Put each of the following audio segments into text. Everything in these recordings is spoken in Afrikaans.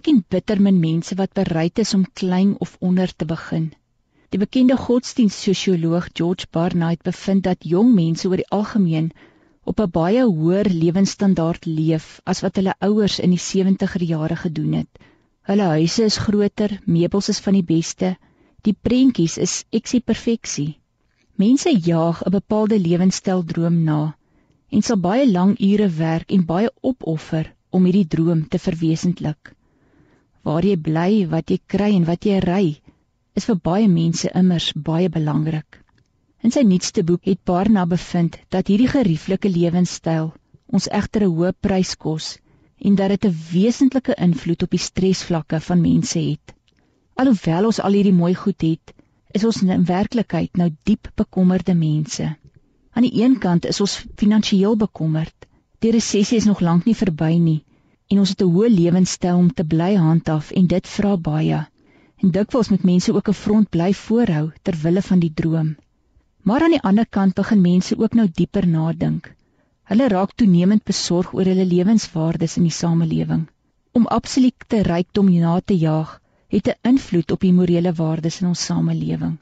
Ek en bitter min mense wat bereid is om klein of onder te begin. Die bekende godsdienstsosioloog George Barnard bevind dat jong mense oor die algemeen op 'n baie hoër lewensstandaard leef as wat hulle ouers in die 70er jare gedoen het. Hulle huise is groter, meubels is van die beste, die prentjies is eksie perfeksie. Mense jaag 'n bepaalde lewenstyl droom na en sal baie lang ure werk en baie opoffer om hierdie droom te verwesenlik. Waar jy bly, wat jy kry en wat jy ry, is vir baie mense immers baie belangrik. In sy nuutste boek het Barna bevind dat hierdie gerieflike lewenstyl ons egter 'n hoë prys kos en dat dit 'n wesentlike invloed op die stresvlakke van mense het. Alhoewel ons al hierdie mooi goed het, is ons in werklikheid nou diep bekommerde mense. Aan die een kant is ons finansiëel bekommerd. Die resessie is nog lank nie verby nie en ons het 'n hoë lewenstyl om te bly handhaaf en dit vra baie. En dikwels moet mense ook 'n front bly voorhou ter wille van die droom. Maar aan die ander kant begin mense ook nou dieper nadink. Hulle raak toenemend besorg oor hulle lewenswaardes in die samelewing. Om absolute rykdom na te jaag, het 'n invloed op die morele waardes in ons samelewing.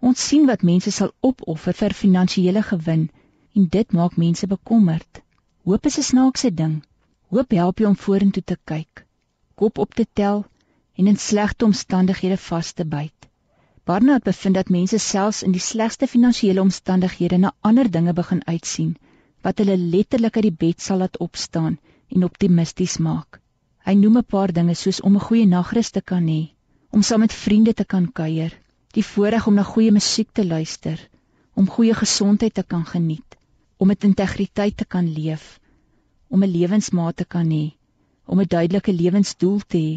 Ons sien wat mense sal opoffer vir finansiële gewin en dit maak mense bekommerd. Hoop is 'n snaakse ding. Hoop help jou om vorentoe te kyk, kop op te tel en in slegte omstandighede vas te byt. Barnard bevind dat mense selfs in die slegste finansiële omstandighede na ander dinge begin uitsien wat hulle letterlik uit die bed sal laat opstaan en optimisties maak. Hy noem 'n paar dinge soos om 'n goeie nagrus te kan hê, om saam met vriende te kan kuier, die voorreg om na goeie musiek te luister, om goeie gesondheid te kan geniet, om met integriteit te kan leef, om 'n lewensmaat te kan hê, om 'n duidelike lewensdoel te hê,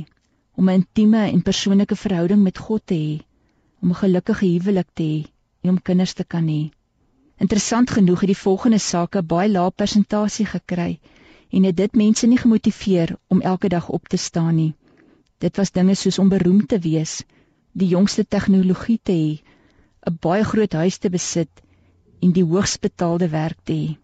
om 'n intieme en persoonlike verhouding met God te hê, om 'n gelukkige huwelik te hê en om kinders te kan hê. Interessant genoeg het die volgende sake baie lae persentasie gekry en het dit mense nie gemotiveer om elke dag op te staan nie. Dit was dinge soos om beroemd te wees, die jongste tegnologie te hê, 'n baie groot huis te besit en die hoogs betaalde werk te hê.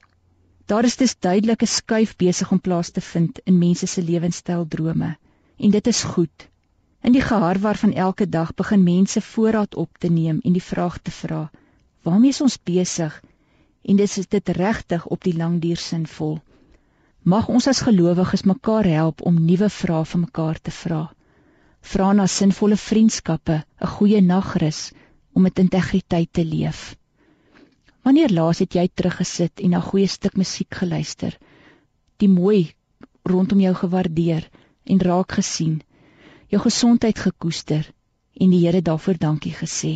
Daar is dus duidelike skuif besig om plaas te vind in mense se lewenstyl drome en dit is goed. In die geharwar van elke dag begin mense voorraad op te neem en die vraag te vra: Waarmee is ons besig? En dis is dit regtig op die lang duur sinvol. Mag ons as gelowiges mekaar help om nuwe vrae vir mekaar te vra. Vra na sinvolle vriendskappe, 'n goeie nagrus om met integriteit te leef. Wanneer laas het jy teruggesit en na goeie stuk musiek geluister? Die mooi rondom jou gewaardeer en raak gesien, jou gesondheid gekoester en die Here daarvoor dankie gesê.